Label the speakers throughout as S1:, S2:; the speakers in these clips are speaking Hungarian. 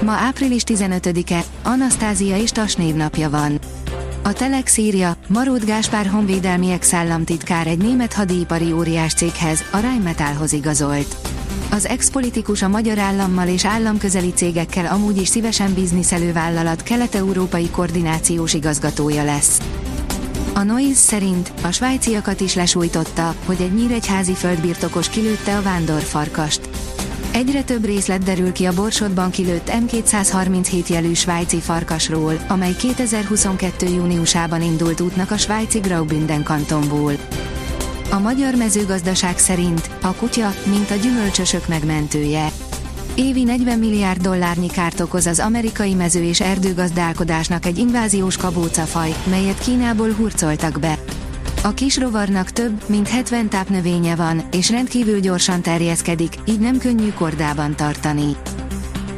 S1: Ma április 15-e, Anasztázia és Tas névnapja van. A Telex írja, Marót Gáspár honvédelmi ex-államtitkár egy német hadipari óriás céghez, a Rheinmetallhoz igazolt. Az ex-politikus a magyar állammal és államközeli cégekkel amúgy is szívesen bizniszelő vállalat kelet-európai koordinációs igazgatója lesz. A Noise szerint a svájciakat is lesújtotta, hogy egy nyíregyházi földbirtokos kilőtte a vándorfarkast. Egyre több részlet derül ki a Borsodban kilőtt M237 jelű svájci farkasról, amely 2022. júniusában indult útnak a svájci Graubünden kantonból. A magyar mezőgazdaság szerint a kutya, mint a gyümölcsösök megmentője. Évi 40 milliárd dollárnyi kárt okoz az amerikai mező- és erdőgazdálkodásnak egy inváziós kabócafaj, melyet Kínából hurcoltak be. A kis rovarnak több, mint 70 tápnövénye van, és rendkívül gyorsan terjeszkedik, így nem könnyű kordában tartani.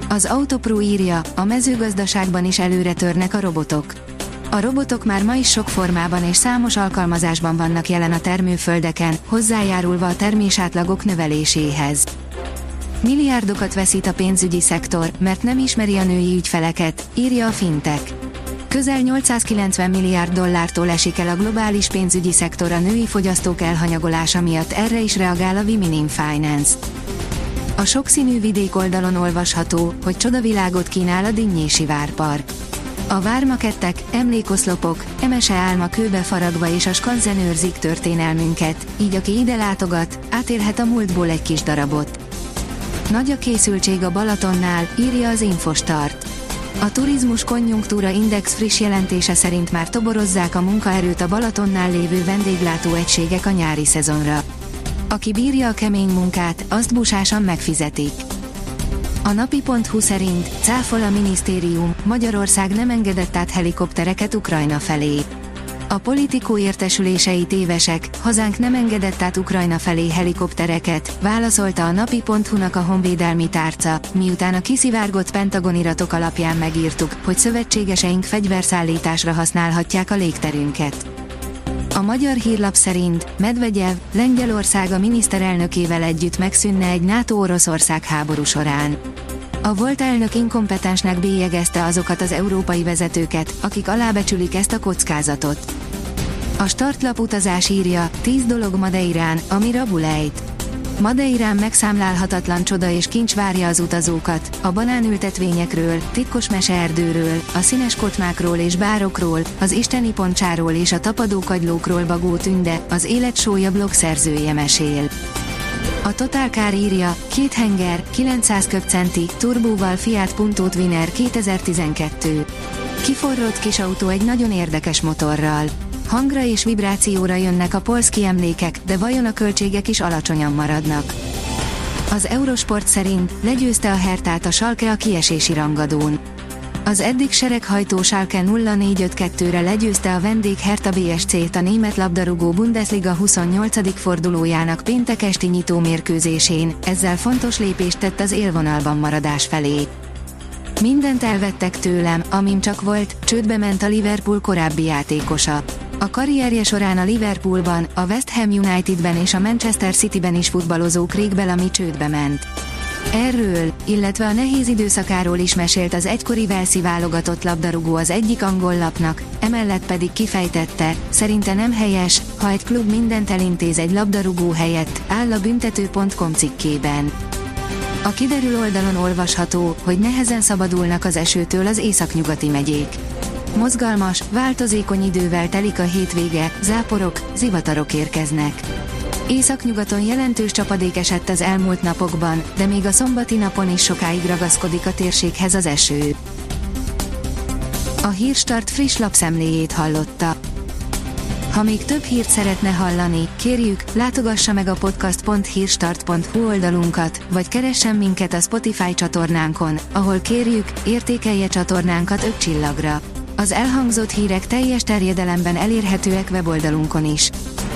S1: Az Autopro írja, a mezőgazdaságban is előre törnek a robotok. A robotok már ma is sok formában és számos alkalmazásban vannak jelen a termőföldeken, hozzájárulva a termésátlagok növeléséhez. Milliárdokat veszít a pénzügyi szektor, mert nem ismeri a női ügyfeleket, írja a Fintech. Közel 890 milliárd dollártól esik el a globális pénzügyi szektor a női fogyasztók elhanyagolása miatt erre is reagál a Women in Finance. A sokszínű vidék oldalon olvasható, hogy csodavilágot kínál a Dinnyési Várpark. A vármakettek, emlékoszlopok, emese álma kőbe faragva és a skanzen őrzik történelmünket, így aki ide látogat, átélhet a múltból egy kis darabot. Nagy a készültség a Balatonnál, írja az Infostart. A turizmus konjunktúra index friss jelentése szerint már toborozzák a munkaerőt a Balatonnál lévő vendéglátó egységek a nyári szezonra. Aki bírja a kemény munkát, azt busásan megfizetik. A napi.hu szerint cáfol a minisztérium, Magyarország nem engedett át helikoptereket Ukrajna felé. A politikó értesülései tévesek, hazánk nem engedett át Ukrajna felé helikoptereket, válaszolta a napi.hu-nak a honvédelmi tárca, miután a kiszivárgott pentagoniratok alapján megírtuk, hogy szövetségeseink fegyverszállításra használhatják a légterünket. A magyar hírlap szerint Medvegyev, Lengyelország a miniszterelnökével együtt megszűnne egy NATO-Oroszország háború során. A volt elnök inkompetensnek bélyegezte azokat az európai vezetőket, akik alábecsülik ezt a kockázatot. A startlap utazás írja, 10 dolog Madeirán, ami rabulejt. Madeirán megszámlálhatatlan csoda és kincs várja az utazókat, a banánültetvényekről, titkos meseerdőről, a színes kotmákról és bárokról, az isteni poncsáról és a tapadókagylókról Bagó Tünde, az életsója blog szerzője mesél. A Total Car írja, két henger, 900 köbcenti, turbóval Fiat Punto Twinner 2012. Kiforrott kis autó egy nagyon érdekes motorral. Hangra és vibrációra jönnek a polszki emlékek, de vajon a költségek is alacsonyan maradnak. Az Eurosport szerint legyőzte a Hertát a Salke a kiesési rangadón. Az eddig sereghajtó Schalke 0452-re legyőzte a vendég Hertha BSC-t a német labdarúgó Bundesliga 28. fordulójának péntek esti nyitó mérkőzésén, ezzel fontos lépést tett az élvonalban maradás felé. Mindent elvettek tőlem, amim csak volt, csődbe ment a Liverpool korábbi játékosa. A karrierje során a Liverpoolban, a West Ham Unitedben és a Manchester Cityben is futballozó Craig Bellamy csődbe ment. Erről, illetve a nehéz időszakáról is mesélt az egykori Velszi válogatott labdarúgó az egyik angol lapnak, emellett pedig kifejtette, szerinte nem helyes, ha egy klub mindent elintéz egy labdarúgó helyett, áll a büntető.com cikkében. A kiderül oldalon olvasható, hogy nehezen szabadulnak az esőtől az északnyugati megyék. Mozgalmas, változékony idővel telik a hétvége, záporok, zivatarok érkeznek. Északnyugaton jelentős csapadék esett az elmúlt napokban, de még a szombati napon is sokáig ragaszkodik a térséghez az eső. A Hírstart friss lapszemléjét hallotta. Ha még több hírt szeretne hallani, kérjük, látogassa meg a podcast.hírstart.hu oldalunkat, vagy keressen minket a Spotify csatornánkon, ahol kérjük, értékelje csatornánkat 5 csillagra. Az elhangzott hírek teljes terjedelemben elérhetőek weboldalunkon is.